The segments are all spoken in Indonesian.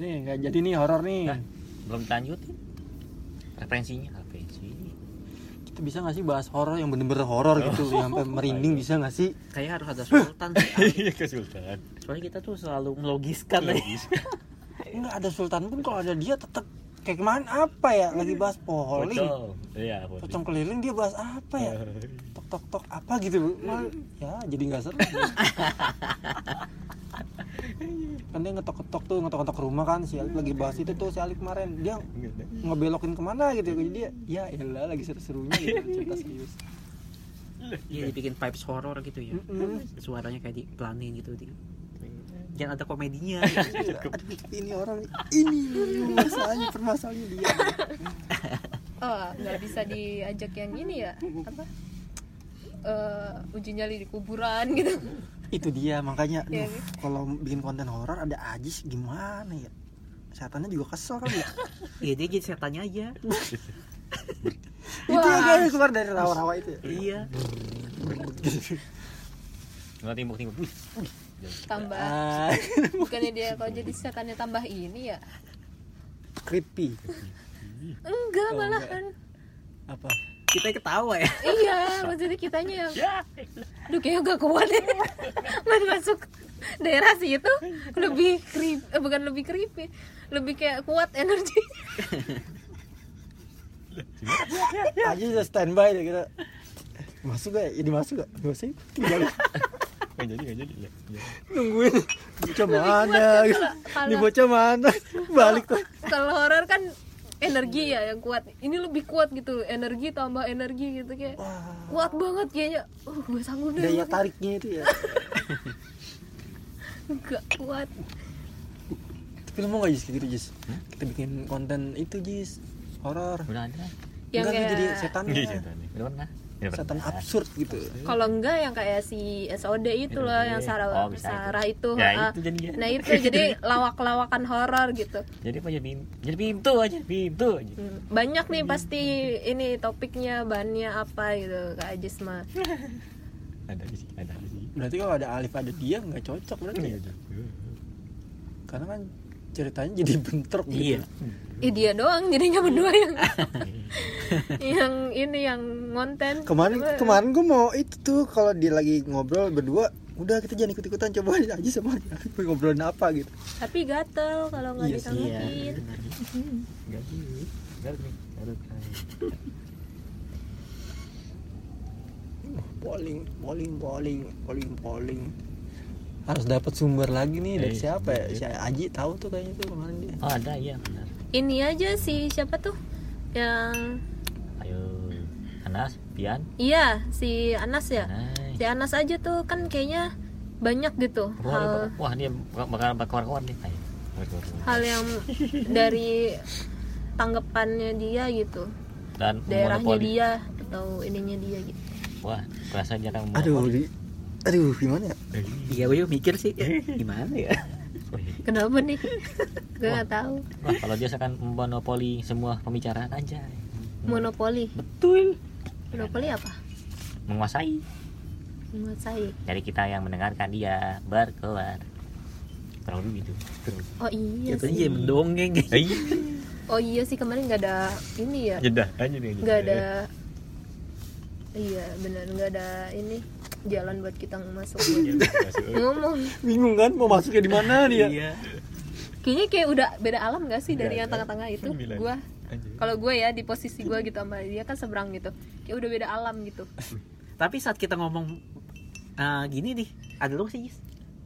nih nggak jadi nih horor nih. Nah. belum lanjutin referensinya. Referensi. Kita bisa nggak sih bahas horor yang bener-bener horor gitu yang sampai merinding bisa nggak sih? Kayak harus ada sultan sih iya kesultan soalnya kita tuh selalu melogiskan. Ya. nggak ada sultan pun kalau ada dia tetap kayak kemarin apa ya? Lagi bahas poli iya pocong. Keliling dia bahas apa ya? Tok tok tok apa gitu. Mal, ya jadi nggak seru kan dia ngetok ketok tuh ngetok ketok rumah kan si Alif lagi bahas itu tuh si Alif kemarin. Dia ngebelokin ke mana gitu. Jadi dia ya elah lagi seru-serunya gitu cerita serius. Iya dibikin vibes horror gitu ya. Suaranya kayak dipelanin gitu di jangan ada komedinya. Aduh, ini orang ini masalahnya permasalahannya dia. Oh nggak bisa diajak yang ini ya? Apa? Eh, uji nyali di kuburan gitu itu dia makanya Iya, aduh, kalau bikin konten horor ada Ajis gimana ya? Setannya juga kesel kali ya. Iya dia jadi setannya aja. Itu ya kan keluar dari rawa-rawa itu ya? Iya. Nggak timbuk timbuk tambah. Ah, bukannya dia kalau jadi setannya tambah ini ya? Creepy. Enggak malahan. apa kita ketawa ya? Iya maksudnya kitanya yang ya. Duh kayaknya gak kuat ya Mas masuk daerah situ Lebih creepy eh, Bukan lebih creepy Lebih kayak kuat energi. Ajis udah standby deh kita. Masuk gak ya? Jadi masuk gak? Gak usah tinggal. Nggak jadi nggak jadi. Ya, ya. nungguin. Bocah mana? Ini bocah mana? Balik tuh. Kalau horor kan energi ya yang kuat. Ini lebih kuat gitu. Energi tambah energi gitu kayak Wah, Kuat banget kayaknya. Uh gue sanggup deh. Daya tariknya itu ya. Gak kuat. Tapi lu mau gak Jis? Kayak gitu Jis? Kita bikin konten itu Jis. Horor. Udah ada. Yang Enggak, kayak jadi setan Iya, setan. Nih. udah pernah Udah Setan absurd gitu. Kalau enggak yang kayak si SOD itu loh Yang Sarah, Oh, Sarah itu, ya ah. itu jadinya. Nah itu jadi lawak-lawakan horor gitu. Jadi apa jadi pintu jadi pintu aja pintu aja. Hmm, banyak nih pasti ini topiknya bahannya apa gitu kak Ajis mah. Ada sih ada. Sih Berarti kalau ada Alif ada dia nggak cocok berarti ya? Karena kan ceritanya jadi bentrok gitu. Iya Ih dia doang jadinya berdua yang yang ini yang ngonten Kemarin kemarin gue mau itu tuh kalau dia lagi ngobrol berdua udah kita jangan ikut ikutan coba aja sama dia ngobrolin apa gitu tapi gatel kalau nggak Iya sih, ditanggepin. Aduh. polling polling polling polling polling harus dapat sumber lagi nih dari Eh, siapa ya iya. si Aji tahu tuh kayaknya tuh kemarin dia Oh, ada iya benar. Ini aja sih siapa tuh yang Ayo. Anas, Pian. iya si Anas ya Nice. si Anas aja tuh kan kayaknya banyak gitu Wah, hal dia- wah dia bakal bakal keluar-keluar nih. Ayo. Hal yang dari tanggapannya dia gitu Dan daerahnya monopoli. dia atau ininya dia gitu Wah, perasaan jarang aduh di aduh gimana ya iya gue juga mikir sih eh, gimana ya kenapa nih gue nggak tahu Wah, kalau dia akan monopoli semua pembicaraan aja. monopoli Betul. monopoli apa Menguasai. menguasai Dari kita yang mendengarkan dia berkeluar. Kurang lebih gitu. Lebih. oh iya jatuhnya sih mendongeng Iya. oh iya sih kemarin nggak ada ini ya Jedah aja nih. nggak ada iya benar nggak ada ini jalan buat kita masuk ngomong bingung kan mau masuknya di mana dia iya kayaknya kayak udah beda alam gak sih dari Iya, yang iya. tengah-tengah itu Anjir. kalau gue ya di posisi gue gitu sama dia kan seberang gitu kayak udah beda alam gitu tapi saat kita ngomong ah, gini nih ada lu sih?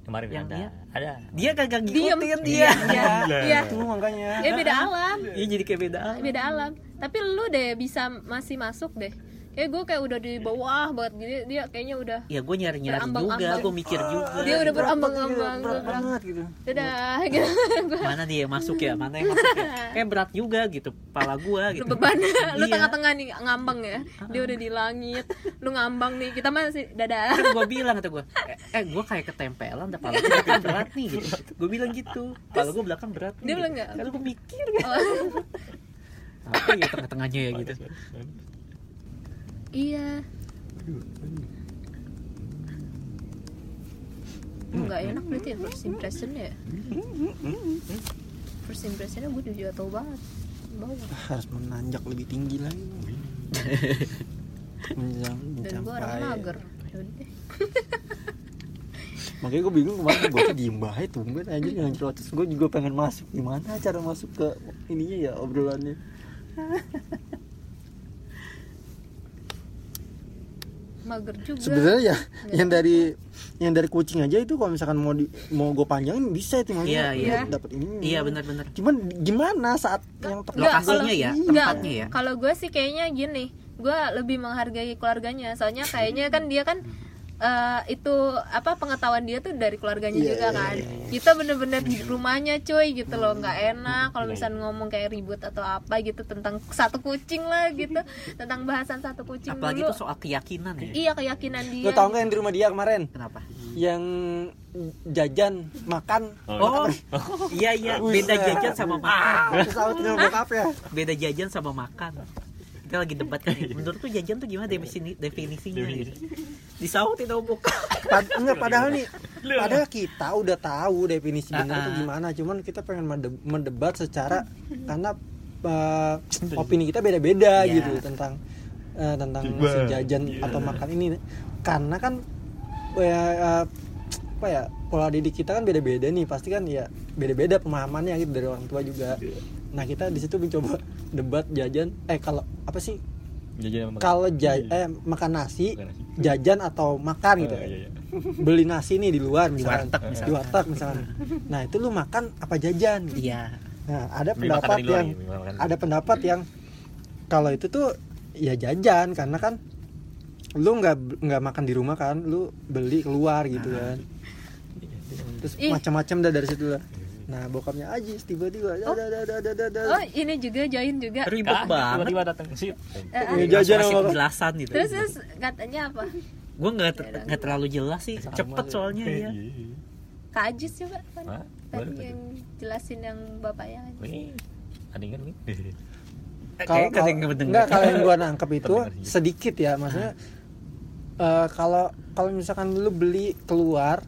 Kemarin Yang ada. dia? Ada. dia kagak Diem. ngikutin Iya, dia iya, iya. itu makanya ya beda alam iya jadi kayak beda alam. beda alam tapi lu deh bisa masih masuk deh kayak gue kayak udah di bawah banget gitu dia kayaknya udah ya gue nyari nyari juga gue mikir juga. Dia udah berambang-ambang berat banget gitu. Dadah gitu. Mana nih yang masuk ya? Mana yang masuk ya? Kayak berat juga gitu pala gue gitu. Lu beban. Lu Iya. tengah-tengah nih ngambang ya? Dia udah di langit. Lu ngambang nih kita masih dadah. Kan gue bilang kata gue eh, eh gue kayak ketempelan dah pala gue berat nih gitu. Gue bilang gitu. Pala gue belakang berat nih, Dia bilang nggak? lalu gue mikir. Gitu. Oh, apa ya tengah-tengahnya ya gitu iya. Nggak enak berarti ya first impression ya? First impressionnya gue juga tahu banget. Bawah harus menanjak lebih tinggi lagi. Menjam, dan gue orang mencapai mager. Deh. makanya gue bingung kemarin bocah diem banget tumben aja yang terus gue juga pengen masuk. Gimana cara masuk ke ininya ya obrolannya mager juga. Sebenarnya ya yang dari yang dari kucing aja itu kalau misalkan mau di, mau gue panjangin bisa itu Iya, makanya iya. dapat ini. Iya benar-benar cuman gimana saat yang tepat Nggak, Lokasinya kalau- ya, tempatnya ya. kalau gue sih kayaknya gini gue lebih menghargai keluarganya. Soalnya kayaknya kan dia kan eh, itu apa pengetahuan dia tuh dari keluarganya Iya, juga iya, kan. iya, kita bener-bener di rumahnya cuy gitu loh. Nggak enak kalau misalnya ngomong kayak ribut atau apa gitu tentang satu kucing lah gitu. Tentang bahasan satu kucing apalagi dulu. itu soal keyakinan ya. Iya keyakinan dia. Lo tau nggak yang di rumah dia kemarin? Kenapa? Yang jajan makan. Oh. Iya iya. Beda Buset. jajan sama makan. Ya. Beda jajan sama makan kita lagi debat kan ya. menurut tuh jajan tuh gimana definisi definisinya? Gitu sama bokap. Pad enggak padahal nih padahal kita udah tahu definisi benar Ah, itu ah. gimana. Cuman kita pengen mende- mendebat secara karena uh, opini kita beda-beda Iya. gitu tentang uh, tentang si jajan atau makan ini. Karena kan ya, uh, apa ya pola didik kita kan beda-beda nih. Pasti kan ya beda-beda pemahamannya gitu dari orang tua juga. Nah kita di situ mencoba debat jajan eh kalau apa sih Jajan sama makan. kalau ja- eh makan nasi Makan nasi. jajan atau makan gitu Oh, iya, iya. beli nasi nih di luar misalkan Warteg misalkan. di warteg misalkan nah itu lu makan apa jajan gitu. iya nah ada Beli pendapat luar yang makanan. ada pendapat yang kalau itu tuh ya jajan karena kan lu nggak nggak makan di rumah kan lu beli keluar gitu kan terus macam-macam dah dari situ lah nah bokapnya Ajis tiba-tiba Oh. oh ini juga join juga. Ribet banget. tiba-tiba datang ke situ. Iya, eh. jajan sama- penjelasan gitu. Terus terus katanya apa? Gue nggak ter- nggak terlalu jelas sih. Sama cepet sih. soalnya ya Iya. Kak Ajis coba kan tadi yang jelasin yang bapaknya Wih, ada yang kan nih? Eh, kalau enggak kalau yang gua nangkep itu sedikit. sedikit ya maksudnya eh, kalau kalau misalkan lu beli keluar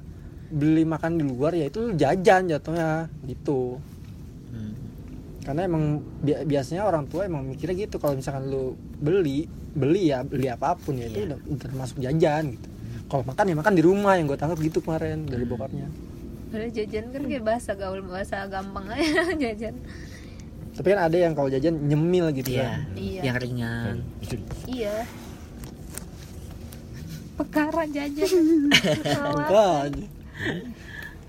beli makan di luar ya itu jajan jatuhnya gitu. Hmm. karena emang bi- biasanya orang tua emang mikirnya gitu kalau misalkan lu beli beli ya beli apa pun ya itu Iya. udah, udah termasuk jajan gitu. Kalau makan ya makan di rumah yang gue tangkap gitu kemarin dari bokapnya. Padahal jajan kan kayak bahasa gaul bahasa gampang aja jajan. Tapi kan ada yang kalau jajan nyemil gitu iya kan. Iya. yang ringan. Iya. Pekaran jajan. Makanya.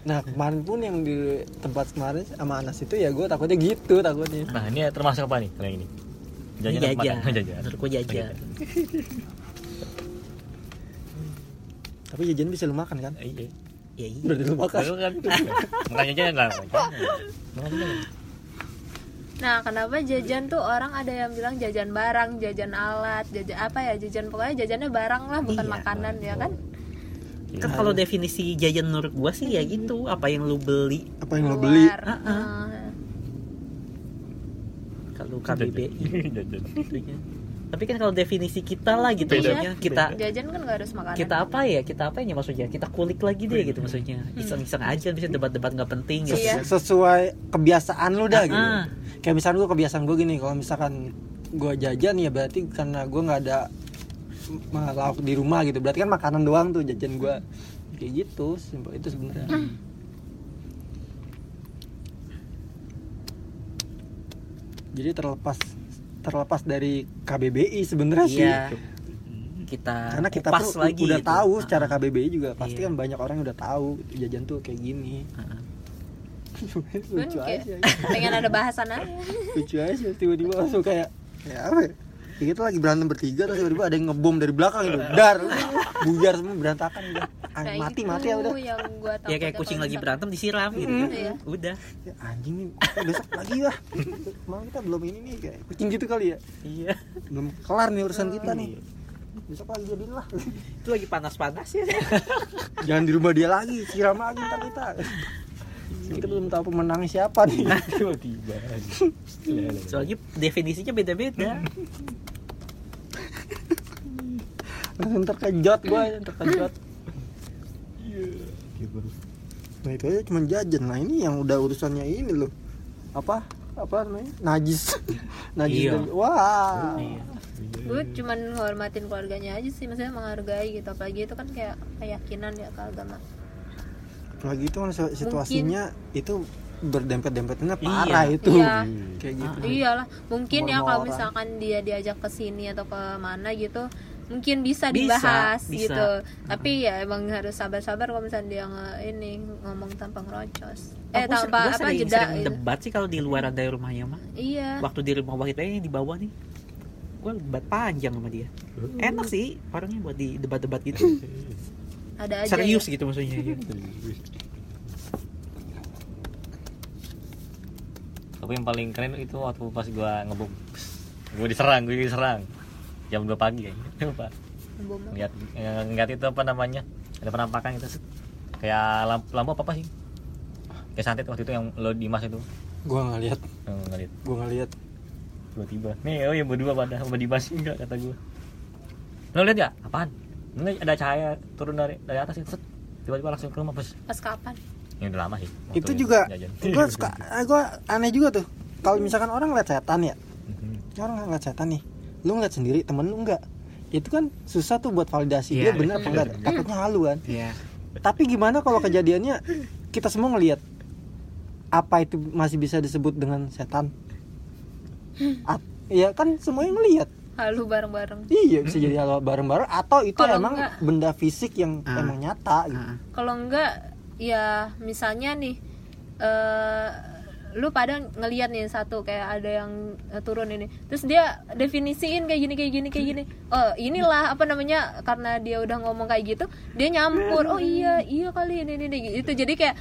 Nah kemarin pun yang di tempat kemarin sama Anas itu ya gue takutnya gitu takutnya. Nah, ini termasuk apa nih? Kalau yang ini? Ini Jajan jajan? Jajan. menurut gue jajan Tapi jajan bisa lu makan kan? Iya. ya iya Berarti lu makan. Baru kan. Makan jajan lah. Nah kenapa jajan tuh orang ada yang bilang jajan barang jajan alat jajan apa ya jajan pokoknya jajannya barang lah bukan Iya. makanan ya kan kan kalau definisi jajan menurut gua sih ya gitu apa yang lu beli Apa yang lo beli? Ah. Nah, kalau KBBI Jajan. tapi kan kalau definisi kita lah gitu maksudnya kita jajan kan gak harus makanan kita apa ya kita apa ya maksudnya kita kulik lagi deh gitu maksudnya iseng-iseng aja bisa debat-debat nggak penting gitu Iya. Sesuai kebiasaan lu dah gitu. Ah. Kayak misalkan gue kebiasaan gue gini, kalau misalkan gue jajan ya berarti karena gue nggak ada lauk di rumah gitu. Berarti kan makanan doang tuh jajan gue. Kayak gitu, simpel itu sebenarnya. Jadi terlepas terlepas dari KBBI sebenarnya sih. iya kita karena kita pun lagi udah gitu. tahu Ah, secara ah. KBBI juga pasti Iya. kan banyak orang yang udah tahu jajan tuh kayak gini ah. Cuman lucu aja pengen ada bahasan aja lucu aja tiba-tiba langsung kayak ya apa ya Ya kita lagi berantem bertiga terus tiba-tiba ada yang ngebom dari belakang gitu. Dar buyar semua berantakan udah Ah, Nah, mati itu mati ya udah. yang gua ya kayak kucing lagi berantem disiram gitu kan Iya. udah. Ya, anjing nih besok lagi lah. Malam kita belum ini nih kayak kucing gitu kali ya? Iya. Belum kelar nih urusan kita nih. Besok lagi jadiin lah. Itu lagi panas-panas ya. Jangan di rumah dia lagi siram lagi ntar kita. Kita belum tahu pemenangnya siapa nih. Tiba-tiba. soalnya definisinya beda-beda langsung terkejut gue terkejut. Nah itu aja cuma jajan. Nah ini yang udah urusannya ini loh. Apa? Apa namanya? Najis. Najis Iya. dan- wah. Iya. gue cuman hormatin keluarganya aja sih. Maksudnya menghargai gitu. Apalagi itu kan kayak keyakinan ya ke agama. Apalagi itu kan si- situasinya itu berdempet-dempetnya parah Iya. itu. Iya. kayak gitu. Iyalah. Mungkin ya Rumah kalau misalkan dia diajak ke sini atau ke mana gitu mungkin bisa Bisa, dibahas bisa. gitu. Tapi ya emang harus sabar-sabar kalau misalnya dia nge- ini ngomong tanpa ngerocos. Eh Aku tanpa apa sering, jeda sering gitu. debat sih kalau di luar ada rumahnya mah. Iya. Waktu di rumah Wahid eh di bawah nih. Gue debat panjang sama dia. Enak sih orangnya buat di debat-debat gitu. Ada aja serius ya. gitu maksudnya ya. tapi yang paling keren itu waktu pas gua ngebom. Gue diserang gue diserang jam 2 pagi kayaknya lupa Bom. ngeliat itu apa namanya? Ada penampakan gitu set. kayak lampu, lampu apa apa sih? Kayak santet waktu itu yang lo dimas itu. Gua nggak lihat. Yang ngeliat gua nggak lihat. Tiba-tiba. Nih oh ya berdua pada sama dimas enggak kata gue lo lihat ya apaan? Enggak ada cahaya turun dari dari atas itu set. tiba-tiba langsung ke rumah pas pas kapan? Yang udah lama sih. Waktu itu juga gua suka eh, gua aneh juga tuh. Kalau misalkan orang ngeliat setan ya. Mhm. orang ngeliat setan nih lu ngeliat sendiri temen lu enggak itu kan susah tuh buat validasi dia Iya. bener apa enggak takutnya halu kan Iya. tapi gimana kalau kejadiannya kita semua ngelihat apa itu masih bisa disebut dengan setan At- ya kan semuanya ngelihat halu bareng-bareng iya bisa jadi hal bareng-bareng atau itu Kalau emang enggak- benda fisik yang Ah. emang nyata gitu. Kalau enggak ya misalnya nih eh lu pada ngeliat nih satu kayak ada yang eh, turun ini. Terus dia definisiin kayak gini kayak gini kayak gini. Oh inilah apa namanya karena dia udah ngomong kayak gitu dia nyampur. Oh iya iya kali ini ini, ini. Itu jadi kayak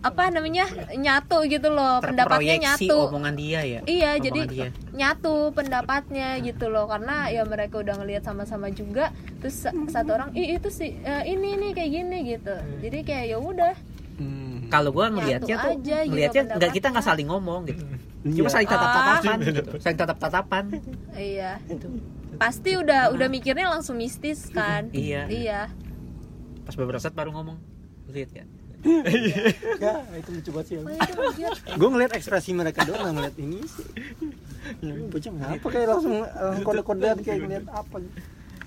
apa namanya nyatu gitu loh. Pendapatnya nyatu. omongan dia ya? Iya, Omongan jadi dia. nyatu pendapatnya gitu loh. Karena ya mereka udah ngelihat sama-sama juga. Terus sa- satu orang ih itu sih eh, ini nih kayak gini gitu. Jadi kayak ya udah. Hmm. Kalau gua ngelihatnya tuh gitu ngelihatnya nggak kita nggak saling ngomong gitu Iya. cuma saling tatap tatapan Ah. gitu saling tatap tatapan iya. Pasti udah udah mikirnya langsung mistis kan. Iya. Iya. pas beberapa saat baru ngomong lihat ya Enggak, itu lucu banget sih. Oh, itu lihat. Gue ngeliat ekspresi mereka doang ngeliat ini sih. Ini bocah ngapa kayak langsung kode-kodean kayak ngeliat apa gitu.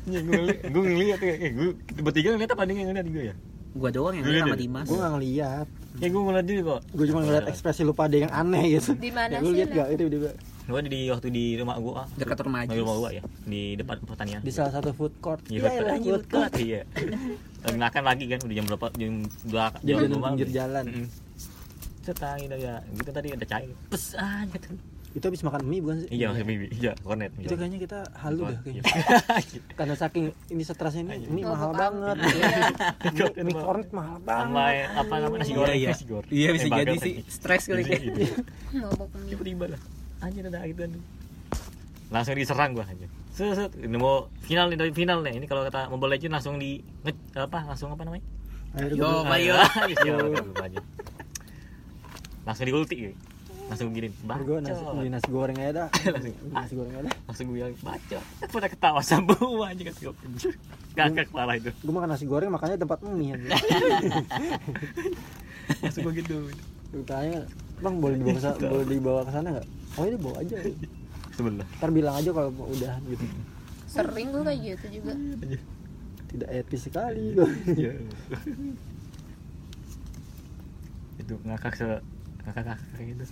Iya, gue ngeliat, gue ngeliat kayak, gue bertiga ngeliat apa nih yang ngeliat gue ya? gua doang yang Gua lihat sama. Dimas Gue nggak ngeliat. Ya gue ngeliat juga kok. Gue cuma ngeliat ekspresi lu pada yang aneh gitu. Di mana ya, lu sih, lihat Len? gak itu juga Gue di waktu di rumah gue, ah, dekat rumah di aja rumah gue ya, di depan pertanian. di salah satu food court. Iya, Iya, lah, food court. Iya. Lagi makan lagi kan, udah jam berapa? Jam dua. Di malam. pinggir jalan. Mm-mm. Setang gitu ya, gitu tadi ada cair. Pesan gitu. Itu habis makan mie bukan sih? Iya, masih bibi. Iya, kornet. Itu kayaknya kita halu dah kayaknya. Iya. Karena saking ini stresnya ini, mie mahal banget. Iya. Mie- Mie kornet mahal Sama banget. apa namanya nasi Iya, goreng, iya. nasi goreng. iya bisa Eh, jadi sih stres kali Iya, gitu. Mie. tiba-tiba lah anjir ada gitu kan langsung diserang gua aja set set ini mau final nih dari final nih ini kalau kata Mobile Legends langsung di apa langsung apa namanya Akhirnya Yo, gua- Bayu. Iya, lupa aja. langsung di ulti gue. Langsung gini Akhirnya gua nasi, baca beli nasi goreng aja dah. Langsung. nasi goreng aja dah. langsung gue bilang baca pada ketawa semua aja kan gue kakak kepala itu Gue makan nasi goreng makanya tempat mie aja. langsung gue gitu Gue tanya, bang boleh dibawa ke sana, boleh dibawa ke sana nggak? Oh ini bawa aja. sebelah Ntar bilang aja kalau mau udah gitu. Sering gue kayak gitu juga. Tidak etis sekali gue. Iya. itu ngakak se kayak gitu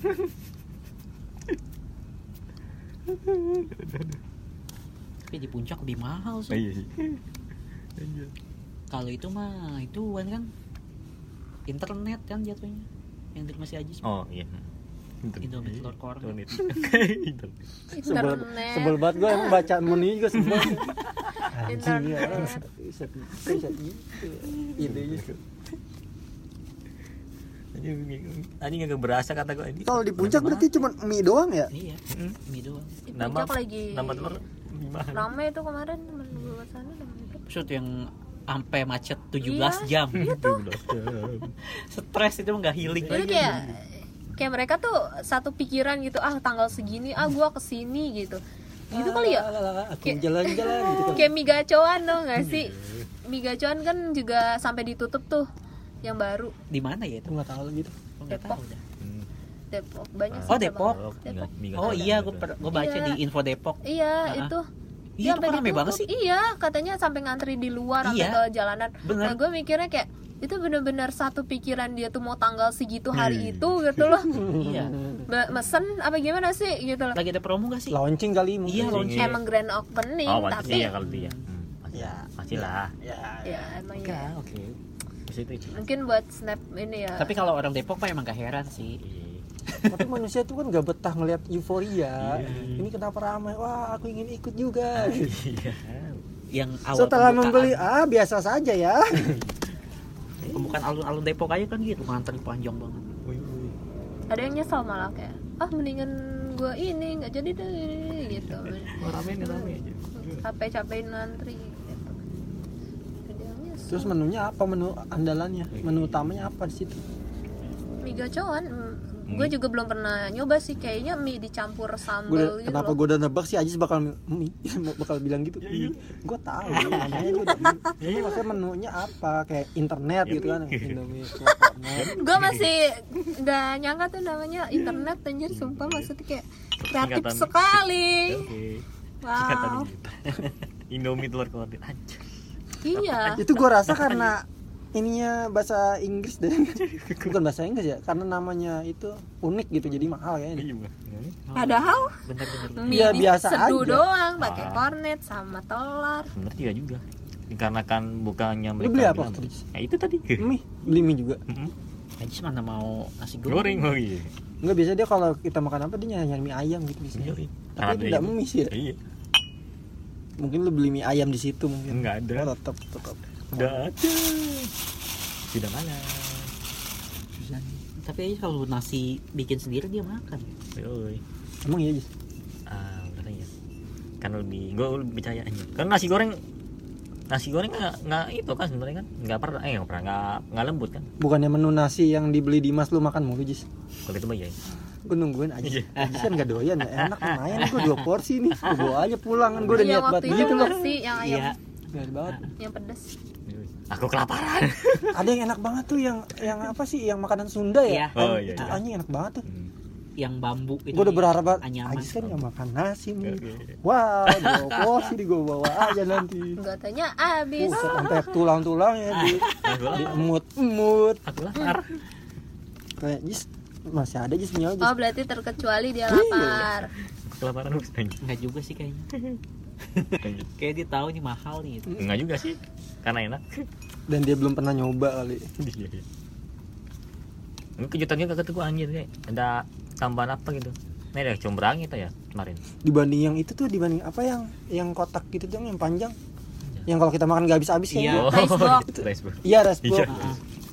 tapi di puncak lebih mahal Oh, sih iya sih Iya. kalau itu mah itu kan kan internet kan jatuhnya yang di masih aja Oh iya. Indomie telur kornet. Internet. Internet. sebel, Internet. sebel banget gue emang baca menu juga sebel. Anjing Internet. ya. Idenya. Anjing agak berasa kata gue ini. Kalau di puncak berarti cuma mie doang ya? iya Mm. mie doang. Di Nama puncak lagi nama telur gimana? rame itu kemarin temen gue ke sana shoot yang sampai macet 17 Iya, jam. Stres itu nggak healing Jadi kayak kayak mereka tuh satu pikiran gitu ah tanggal segini ah gua ke sini gitu. Gitu kali ya? Aku Kayak- jalan-jalan gitu kan. kayak migacoan dong nggak sih? Migacoan kan juga sampai ditutup tuh yang baru di mana ya itu nggak tahu gitu. Nggak Depok. tahu dah Hmm. Depok banyak sih Oh, cabang. Depok. Depok. Oh iya, gue gue baca Iya. di info Depok. Iya, itu. Iya, Dia itu rame banget sih. Iya, katanya sampai ngantri di luar sampai Iya. ke jalanan. Bener. Nah, gue mikirnya kayak itu bener-bener satu pikiran dia tuh mau tanggal segitu hari itu gitu loh. Iya. Be- mesen apa gimana sih gitu loh. Lagi ada promo gak sih? launching kali mungkin Iya, launching. Emang grand opening oh tapi iya kalau dia hmm, pasti, Ya. pastilah ya ya emang oke ya. oke Di situ itu Mungkin buat snap ini ya. Tapi kalau orang Depok mah emang gak heran sih. Iya. tapi manusia tuh kan gak betah ngeliat euforia. Iya. ini kenapa ramai? Wah aku ingin ikut juga. Iya. Yang awal setelah pembukaan- membeli ah biasa saja ya. Pembukaan alun-alun Depok aja kan gitu ngantri panjang banget. ada yang nyesel malah kayak ah mendingan gue ini nggak jadi deh gitu. Oh, rame nih rame aja. Capek capekin ngantri gitu ada yang nyesel terus menunya apa? Menu andalannya? Menu utamanya apa di situ? Mie gacoan gue Mie. juga belum pernah nyoba sih. Kayaknya mie dicampur gue sambal gitu kenapa gue udah nebak sih? Ajis bakal mie bakal bilang gitu. Gue tahu. Namanya mie. ini maksudnya menunya apa? Kayak internet gitu kan. Indomie gue masih nggak nyangka tuh namanya internet anjir. Sumpah maksudnya kayak kreatif Singkatan. sekali. Oke. Wow. Indomie telur koordin anjir iya itu gue rasa karena ininya bahasa Inggris deh bukan bahasa Inggris ya karena namanya itu unik gitu jadi mahal ya ini iya Bang. padahal Bener-bener. mie Iya, biasa diseduh aja. doang pakai Ah. kornet sama telur bener juga juga dikarenakan bukannya Lu mereka beli apa bilang- tadi? ya itu tadi mie beli mie juga Mm-mm. Ajis mana mau nasi goreng? goreng oh iya Enggak biasa dia kalau kita makan apa dia nyari, nyari mie ayam gitu biasanya Iya, tapi tidak mie sih ya. iya mungkin lu beli mie ayam di situ mungkin. Nggak ada. oh, tetap tetap udah ada. Sudah mana Tapi aja kalau nasi bikin sendiri dia makan. Yoi. emang iya Jis? ah udah ya. Kan lebih gue lebih percaya aja kan nasi goreng nasi goreng nggak nggak itu kan sebenarnya kan? Nggak pernah eh nggak pernah nggak nggak lembut kan? Bukannya menu nasi yang dibeli di mas lu makan mulu Jis? Kalau gitu mah ya gue nungguin aja. Iya. Jis kan gak doyan ya enak lumayan gue dua porsi nih gue bawa aja pulang. Kan gue udah yang niat banget Iya, itu gitu loh yang ayam. Iya. Bener banget. Yang pedas aku kelaparan. Ada yang enak banget tuh yang yang apa sih? Yang makanan Sunda ya? Iya. Oh, iya, itu iya. anjing enak banget tuh. Hmm. Yang bambu itu. gue udah berharap banget. Ajis kan gak makan nasi nih. Wah dua porsi di gue bawa aja nanti. Enggak tanya abis. Buset, sampai tulang-tulang ya di, di lapar. emut-emut. Aku lapar. Kayak Jis masih ada punya Jis oh berarti terkecuali dia lapar aku kelaparan. Enggak juga sih kayaknya. Kayak dia tahu ini mahal nih. Gitu. enggak juga sih karena enak dan dia belum pernah nyoba kali Iya, iya. ini kejutannya kagak tuh anjir kayak ada tambahan apa gitu ini ada combrang itu ya kemarin dibanding yang itu tuh dibanding apa yang yang kotak gitu dong yang panjang yang kalau kita makan gak habis-habis Iya. kayaknya Rice box. iya rice box. Iya.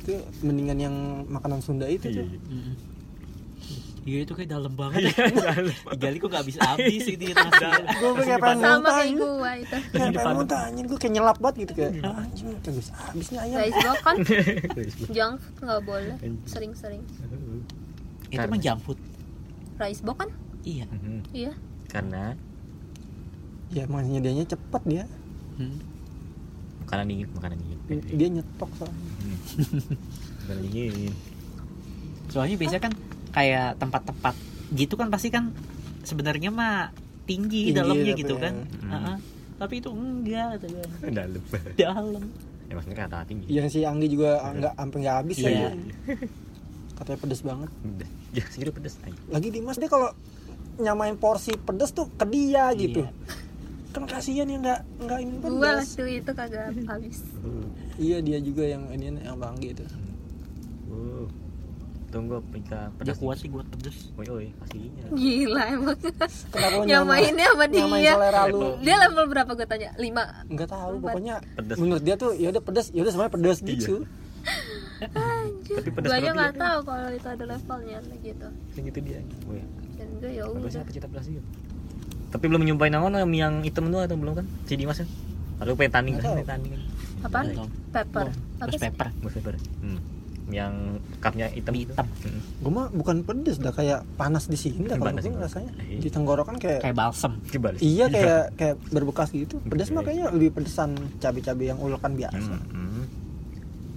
itu mendingan yang makanan Sunda itu iya tuh iya. Iya itu kayak dalam banget. Iya, dalam. Digali kok gak habis-habis ini nasi. gue kayak pengen sama muntah kayak anjing. gua itu kayak pengen muntah anjing gue kayak nyelap banget gitu kayak anjing kayak habis habisnya ayam rice box kan junk food nggak boleh sering-sering Itu mah junk food. rice box kan Iya. Mhm. iya karena ya emang nyedianya cepet dia Hmm. makanan dingin makanan dingin dia nyetok soalnya Hmm. makanan dingin Soalnya biasanya kan kayak tempat-tempat gitu kan pasti kan sebenarnya mah tinggi, Tinggi dalamnya tapi gitu ya. kan. Hmm. Heeh. Tapi itu enggak gitu kan. dalam Dalam. ya maksudnya kata tinggi yang si Anggi juga nggak sampai nggak habis Iya. aja katanya pedes banget Udah. ya segitu pedes aja lagi Dimas dia kalau nyamain porsi pedes tuh ke dia gitu Iya. kan kasihan yang nggak nggak ingin gua pedes waktu itu kagak habis iya dia juga yang ini yang bang gitu oh tunggu pika Dia pedas. kuat sih buat pedes. oi oi pastinya gila emang. Kenapa lu nyamainnya sama nyamain dia selera lu? Dia level berapa gue tanya? Lima? Nggak tahu Empat. pokoknya Pedes. menurut dia tuh ya udah pedes ya udah semuanya pedes Iya. gitu. Anjir Tapi pedas gue aja berlebihan. nggak tahu kalau itu ada levelnya gitu. Segitu dia. Oh ya dan gue ya udah. apa cita pedas juga tapi belum nyobain yang mana yang hitam itu atau belum kan? Si Dimas kan? Aku pengen tanding kan? tanding kan? Apa pepper. Apa pepper. Pepper. Hmm. Yang cupnya hitam gitu. Hitam. Hmm. gue mah bukan pedes dah kayak panas di sini dah kalau Panas gue rasanya Iya. di tenggorokan kayak Kayak balsam. Dibalik. iya kayak kayak berbekas gitu pedes mah kayaknya lebih pedesan cabai-cabai yang ulekan biasa Hmm, hmm.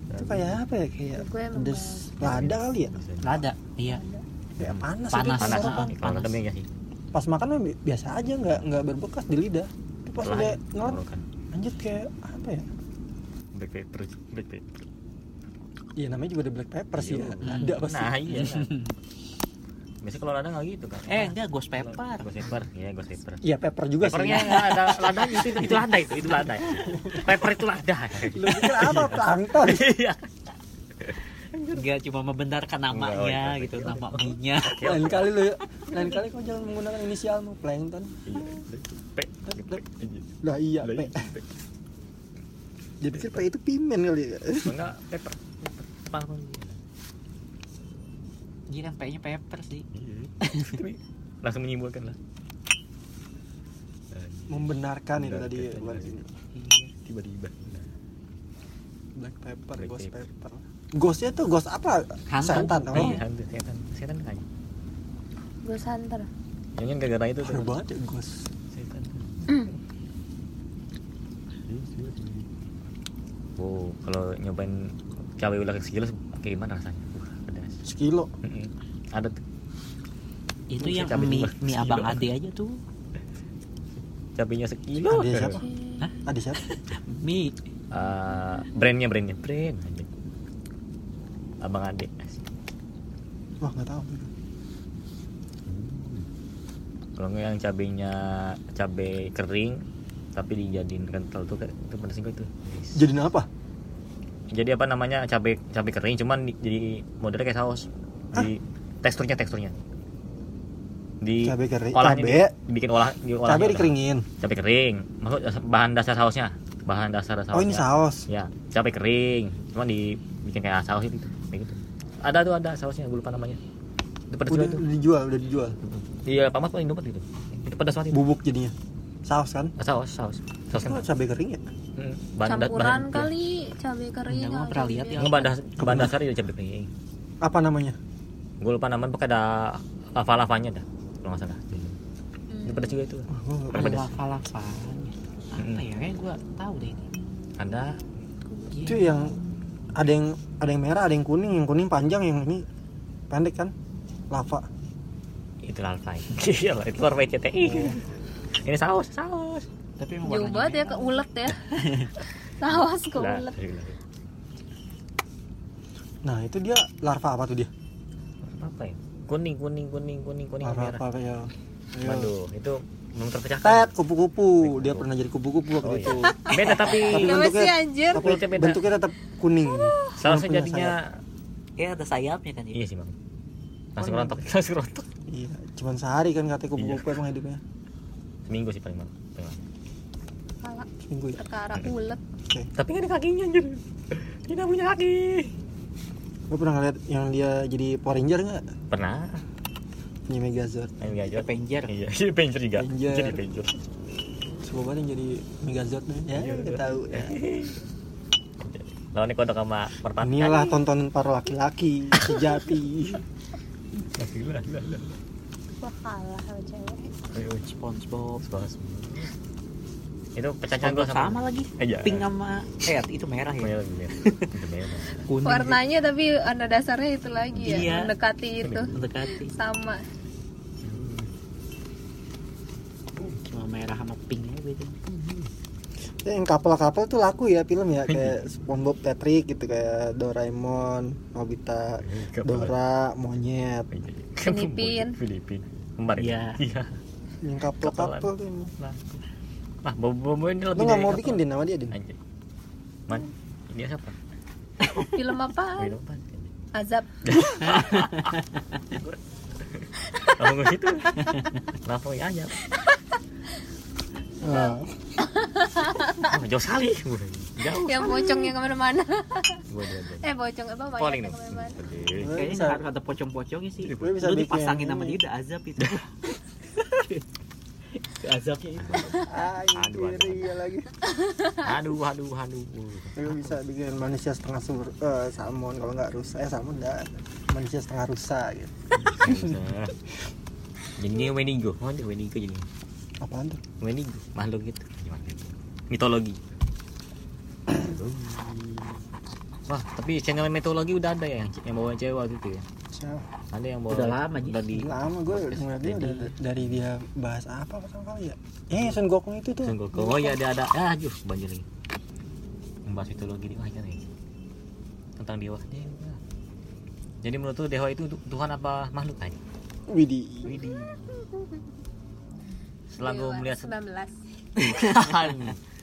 itu kayak apa ya kayak pedes lada kali ya Lada. Iya. ya panas, Panas. itu panas nih kalau ada ya sih pas makan mah bi- biasa aja nggak nggak berbekas di lidah tapi pas udah ngelan tenggorokan lanjut kayak apa ya black pepper black pepper Iya namanya juga ada black pepper sih ya. Iya. Ada pasti. nah iya biasanya kalau lada nggak gitu kan Eh enggak ghost pepper. ghost pepper iya ghost pepper Iya pepper juga peppernya sih. nggak ada ladanya itu itu lada itu itu lada pepper itu lada Lu pikir apa plankton? iya Enggak cuma membenarkan namanya Enggak, oh, gitu, iya. nama mie-nya. lain kali lu lain kali kau jangan menggunakan inisialmu plankton. P Lah iya Lah P. iya, P. Dia pikir P itu pimen kali ya. enggak pepper apa Gila P-nya pepper sih. Tapi langsung menyimpulkan lah Membenarkan itu tadi. Iya. tiba-tiba Black pepper, Black ghost pepper. pepper. Ghostnya tuh ghost apa? Hantu. Setan. Oh, iya hantu setan setan kan Ghost hunter Jangan gara-gara itu Parah tuh banget ya ghost. setan Oh, kalau nyobain cabai ulat sekilo kayak gimana rasanya? Wah, pedas. Sekilo. Mm-mm. Ada tuh Itu Buset, yang cabai mie, mie Sekilo. abang ade aja tuh. cabainya sekilo. Ada siapa? Hah? Ada siapa? Mie. Eh, brandnya brandnya brand aja. Abang Ade. Wah nggak tahu. Kalau nggak yang cabainya cabai kering tapi dijadiin kental tuh itu pedas juga tuh. Jadiin apa? Jadi apa namanya cabai cabai kering cuman di, jadi modelnya kayak saus. Di teksturnya teksturnya. Di Cabai kering. olahnya Cabai. di- dibikin olah di olahnya Cabai olah. dikeringin. Cabai kering. Maksud bahan dasar sausnya. Bahan dasar sausnya. Oh ini saus. Ya, cabai kering. Cuma dibikin kayak saus itu kayak gitu. Ada tuh ada sausnya, gue lupa namanya. Itu pedas Udah, itu. udah dijual, udah dijual. Iya, pamas paling dapat itu. Itu pedas banget itu. Bubuk jadinya. Saus kan? Saus, saus. Saus Oh, kental. cabai kering ya? Hmm, da- campuran bahan- kali cabai kering sama pernah lihat ya. bahan dasar itu cabai kering. Apa namanya? Gue lupa namanya pakai ada lava-lavanya dah. Kalau nggak salah. Ini pedas juga itu. Nggak Paling pedas. Lava-lavanya. Apa Mm-mm. ya? Kayak gua tahu deh ini. Ada itu yang ada yang ada yang merah ada yang kuning yang kuning panjang yang ini pendek kan lava itu lalva. Iya lah, itu larva CTI. Ini saus, saus. Tapi emang jauh banget ya merah. ke ulet ya sawas ke Lah, ulet iya. nah itu dia larva apa tuh dia apa ya? Kuning, kuning, kuning, kuning, kuning larva merah. apa ya. Waduh, itu belum terpecahkan. tet kupu-kupu dia pernah jadi kupu-kupu waktu Oh, itu Beda tapi Tapi bentuknya- sih anjir tapi Kulitnya beda. bentuknya tetap kuning punya jadinya Ya ada sayapnya kan iya ya. sih, Bang. Langsung Oh, rontok, langsung rontok. iya cuman sehari kan katanya kupu-kupu Iya. emang hidupnya Seminggu sih paling lama. Seminggu ya perkara ulet oke Tapi nggak ada kakinya anjir. Tidak punya kaki. lo pernah ngeliat yang dia jadi Power Ranger nggak Pernah. punya Megazord Main gajah. Avenger. Iya, iya Avenger juga. Avenger. Jadi Avenger. semua banget yang jadi Megazord nih ya kita iya. tahu ya. Lawannya kodok sama pertanian. inilah tontonan para laki-laki sejati gila. wah kalah sama cewek Ayo, SpongeBob. semua. Itu pecahan gua SpongeBob sama lagi. Iya. Pink sama eh itu merah ya. Merah, merah. Itu merah. Kuning. warnanya tapi ada dasarnya itu lagi ya Iya. mendekati itu mendekati. sama Cuma merah sama pink aja beda. Ya, yang kapal-kapal tuh laku ya film ya kayak SpongeBob Patrick gitu kayak Doraemon, Nobita. Dora, monyet. Filipin. Filipin. Kembar Iya. Iya. Yang kapal-kapal tuh. Lah. Bobo ini Lu lebih nggak dari mau bikin din nama dia din? Anjir. Man, ini siapa? film apa Main apa? azab Langsung ke situ. Langsung ya aja. Ah, Oh, jauh sekali. Jauh. yang pocongnya ke mana-mana Gua dia dia. eh pocong apa ke mana-mana Lu Kayaknya harus ada pocong-pocongnya sih. Lu Lu dipasangin sama dia udah azab itu. Azabnya itu. Aduh, Anjir, aduh. iya lagi. Aduh, aduh, aduh. Lu bisa bikin manusia setengah sur eh, salmon kalau nggak rusa eh salmon dah manusia setengah rusa gitu. Jadinya Wendigo. Oh, dia Wendigo jadi. Apaan tuh? Wendigo, makhluk gitu. Gimana itu? Mitologi. Wah, tapi channel mitologi udah ada ya yang yang bawa cewek waktu itu ya. Siapa? ada yang bawa Udah lama, Ji. udah di lama gue ngeliatnya udah dari dia bahas apa pertama kali ya? Eh Son Gokong itu tuh. Son Goku. oh ya ada ada. Ah aduh banjir lagi. Membahas mitologi di wah nih tentang dewa. Dewa. Jadi menurut tuh dewa itu tu- Tuhan apa makhluk aja Widih. Widih. Setelah gue Dewa melihat 19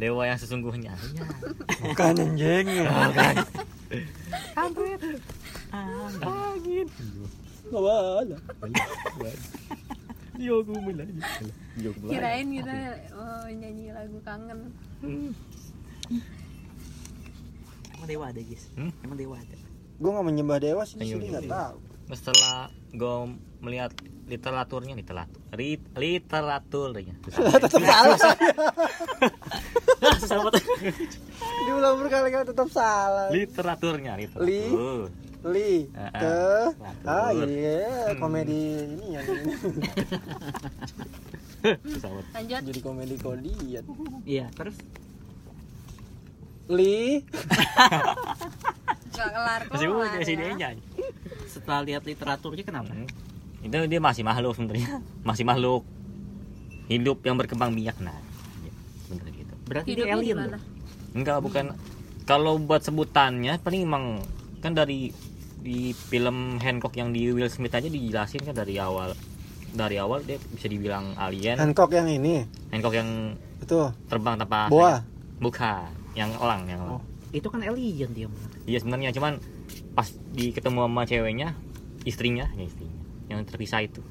dewa yang sesungguhnya. Ya. bukan anjing. Angin. Yo gue mulai yo gue kirain kita oh, nyanyi lagu kangen. Emang dewa ada guys. Hmm? Emang dewa ada. gue gak menyembah dewa sih ayo, nggak tahu. Setelah gue melihat literaturnya literatur lit, literaturnya. Tetap salah Susah banget diulang berkali-kali tetap salah. Literaturnya literatur. Li Ah, ke ah, iya komedi ini ya. Lanjut. Jadi komedi kodian Iya, terus? Li. Gak kelar kelar masih ya. dia nyanyi. Setelah lihat literaturnya kenapa? Hmm. itu dia masih makhluk sebenarnya. Masih makhluk hidup yang berkembang biak nah Berarti dia hidupnya alien dong. enggak bukan. Kalau buat sebutannya paling emang kan dari di film Hancock yang di Will Smith aja dijelasin kan dari awal. Dari awal dia bisa dibilang alien. Hancock yang ini? Hancock yang itu? terbang tanpa boa? bukan yang elang yang elang. Oh. Itu kan alien dia iya sebenarnya. Cuman pas di ketemu sama ceweknya istrinya ya istrinya yang terpisah itu.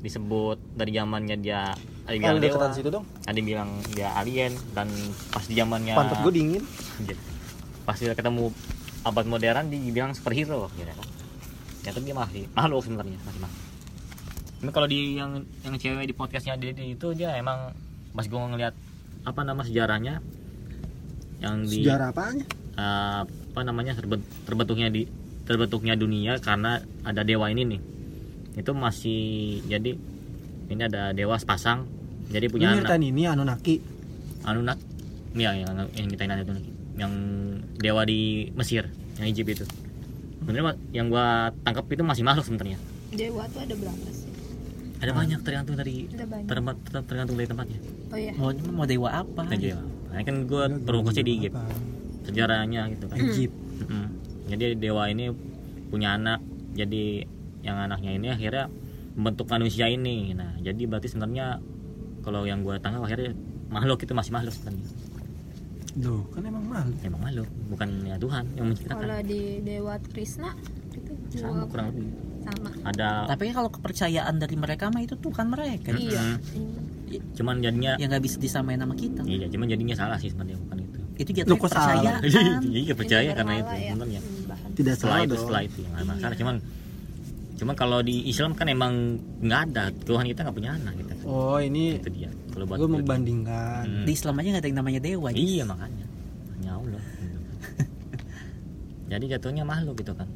Disebut dari zamannya dia ada yang oh, bilang dewa deketan situ dong? Ada yang bilang dia alien dan pas di zamannya pantat gue dingin. Pas dia ketemu abad modern dibilang superhero gitu kan ternyata dia masih makhluk sebenarnya masih makhluk. Ini kalau di yang yang cewek di podcastnya Dede itu dia emang pas gue ngeliat apa nama sejarahnya yang di sejarah apanya? Eh, apa namanya terbent- terbentuknya di terbentuknya dunia karena ada dewa ini nih. Itu masih jadi ini ada dewa sepasang jadi ini punya anak. nyeritain ini Anunnaki. Anunnaki? Ya yang yang kita ingat itu. Yang dewa di Mesir yang Egypt itu. Sebenarnya yang gua tangkap itu masih makhluk sebenarnya. Dewa tuh ada berapa sih? Ada banyak tergantung dari tempat ter- tergantung dari tempatnya. Oh iya. Mau mau dewa apa? nah, dewa nah, kan gua berfokusnya di Egypt. Apa? sejarahnya gitu kan. Egypt. Mm-mm. jadi dewa ini punya anak. Jadi yang anaknya ini akhirnya membentuk manusia ini. Nah jadi berarti sebenarnya kalau yang gua tangkap akhirnya makhluk itu masih makhluk sebenarnya. Loh, kan emang makhluk. Emang makhluk bukan ya Tuhan yang menciptakan. Kalau di dewa Krishna itu sama juga kurang lebih. sama. Ada Tapi kan kalau kepercayaan dari mereka mah itu Tuhan mereka. iya. Cuman jadinya Yang nggak bisa disamain sama kita. iya cuman jadinya salah sih sebenarnya bukan itu. Itu salah? kepercayaan. iya percaya karena itu ya, sebenarnya. Sembahan. tidak setelah salah itu setelah itu. Yang masalah cuman cuman kalau di Islam kan emang nggak ada Tuhan kita nggak punya anak gitu oh ini itu dia kalau buat gue membandingkan Hmm. Di Islam aja nggak ada yang namanya dewa. Ji. iya makanya hanya Allah jadi jatuhnya makhluk gitu kan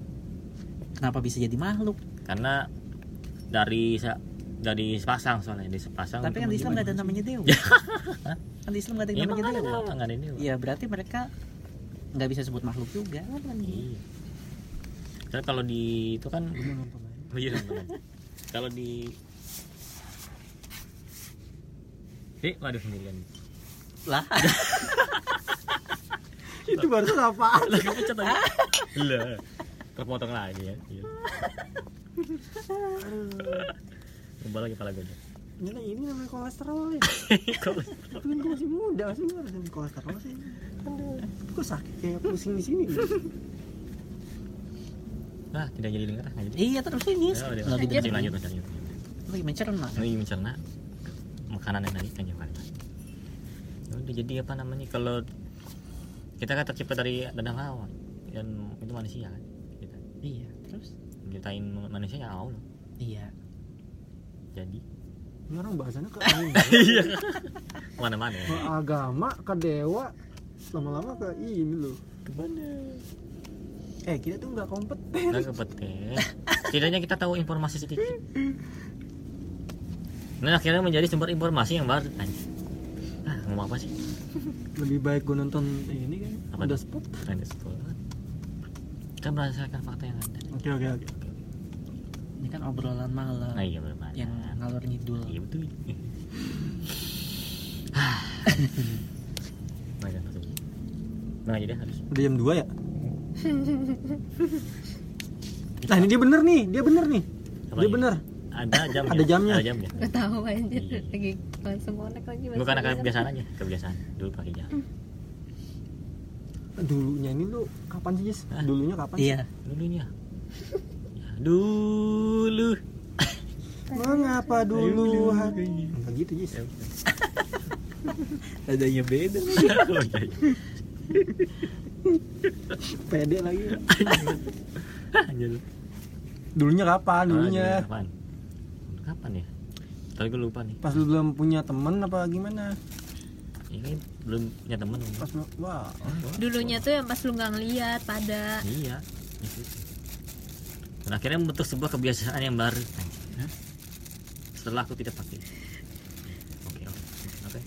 Kenapa bisa jadi makhluk? karena dari dari sepasang soalnya di sepasang Tapi kan di Islam nggak ada namanya dewa. kan di Islam nggak ada Iya, yang emang namanya dewa, nggak ada dewa. Iya berarti mereka nggak bisa sebut makhluk juga. Iya. Kan kalau di itu kan Oh iya, kalau di Eh, waduh sendirian. Lah, itu baru apaan Lah kepecet lagi. Lah. Terpotong lagi ya. Iya. Kembali lagi kepala gue. Nyala ini namanya kolesterol ya Kalau tapi kan gue masih muda masih harus minum kolesterol sih Aduh, gue sakit kayak pusing di sini Nah, tidak jadi dengar iya terus ini Ya, udah. lagi Lanjut, dengerin. lanjut, lanjut, lanjut. lagi mencerna. Lagi mencerna makanan yang tadi kan jangan. Udah jadi apa namanya kalau kita kan tercipta dari Adam Hawa dan itu manusia kan kita Iya terus. ciptain manusia ya Allah Iya. jadi ini orang bahasannya ke iya mana-mana ya ke agama ke dewa lama-lama ke ini loh eh kita tuh nggak kompeten. Nggak kompeten. Setidaknya kita tahu informasi sedikit. Nah akhirnya menjadi sumber informasi yang baru. Ah ngomong apa sih? Lebih baik gue nonton ini kan Apa ada spot. Ada sepuluh. kan berdasarkan fakta yang ada. Oke oke oke. Ini kan obrolan malam nah iya benar yang ngalor ngidul. Iya betul. Nah. Nah, aja deh harus. Udah jam 2 ya? Nah ini dia bener nih, dia bener nih Apa Dia ini? bener Ada jamnya. Ada jamnya. Ada jamnya. Gak tahu anjir lagi langsung konek lagi Gue karena kebiasaan aja, kebiasaan. Dulu pakai jam. Dulunya ini lu kapan sih Jis? Hah? Dulunya kapan sih? iya Dulunya. Ya, dulu. Mengapa dulu? Enggak gitu Jis adanya beda. Pede lagi Anjir. Dulunya kapan? Dulunya Ah, Kapan? Kapan ya? Tapi gue lupa nih. Pas lu belum punya temen apa gimana? Ini belum punya temen. Pas lu, wah dulunya tuh yang pas lu nggak ngeliat pada Iya. Dan akhirnya membentuk sebuah kebiasaan yang baru. Setelah aku tidak pakai.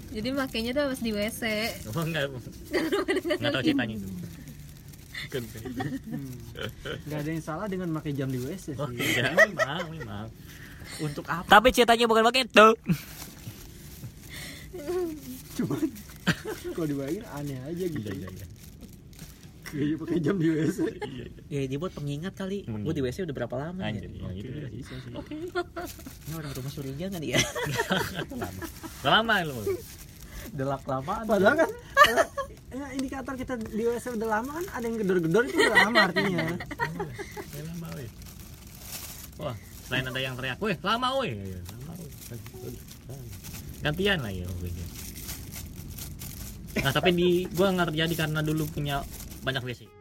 Jadi makainya tuh pas di WC Oh enggak. Enggak tahu ceritanya itu. Itu. Gak ada yang salah dengan pakai jam di WC Oh, sih iya, memang, memang. untuk apa Tapi ceritanya bukan pakai itu. Cuman kalau dibayangin aneh aja gitu Iya, iya, iya. Gaya pakai jam di WC Iya, iya. ya dia buat pengingat kali gue di WC udah berapa lama ya Anjir, ya, gitu juga bisa sih. ini orang rumah Surya kan ya Lama. Lama lu. udah lamaan Padahal kan ya, indikator kita di WC udah lama kan ada yang gedor-gedor itu udah lama artinya Ya, lama, weh. Wah, selain ada yang teriak, weh, lama, weh. Ya, Lama, weh. Gantian lah ya. Nah, tapi di gua nggak terjadi karena dulu punya banyak WC.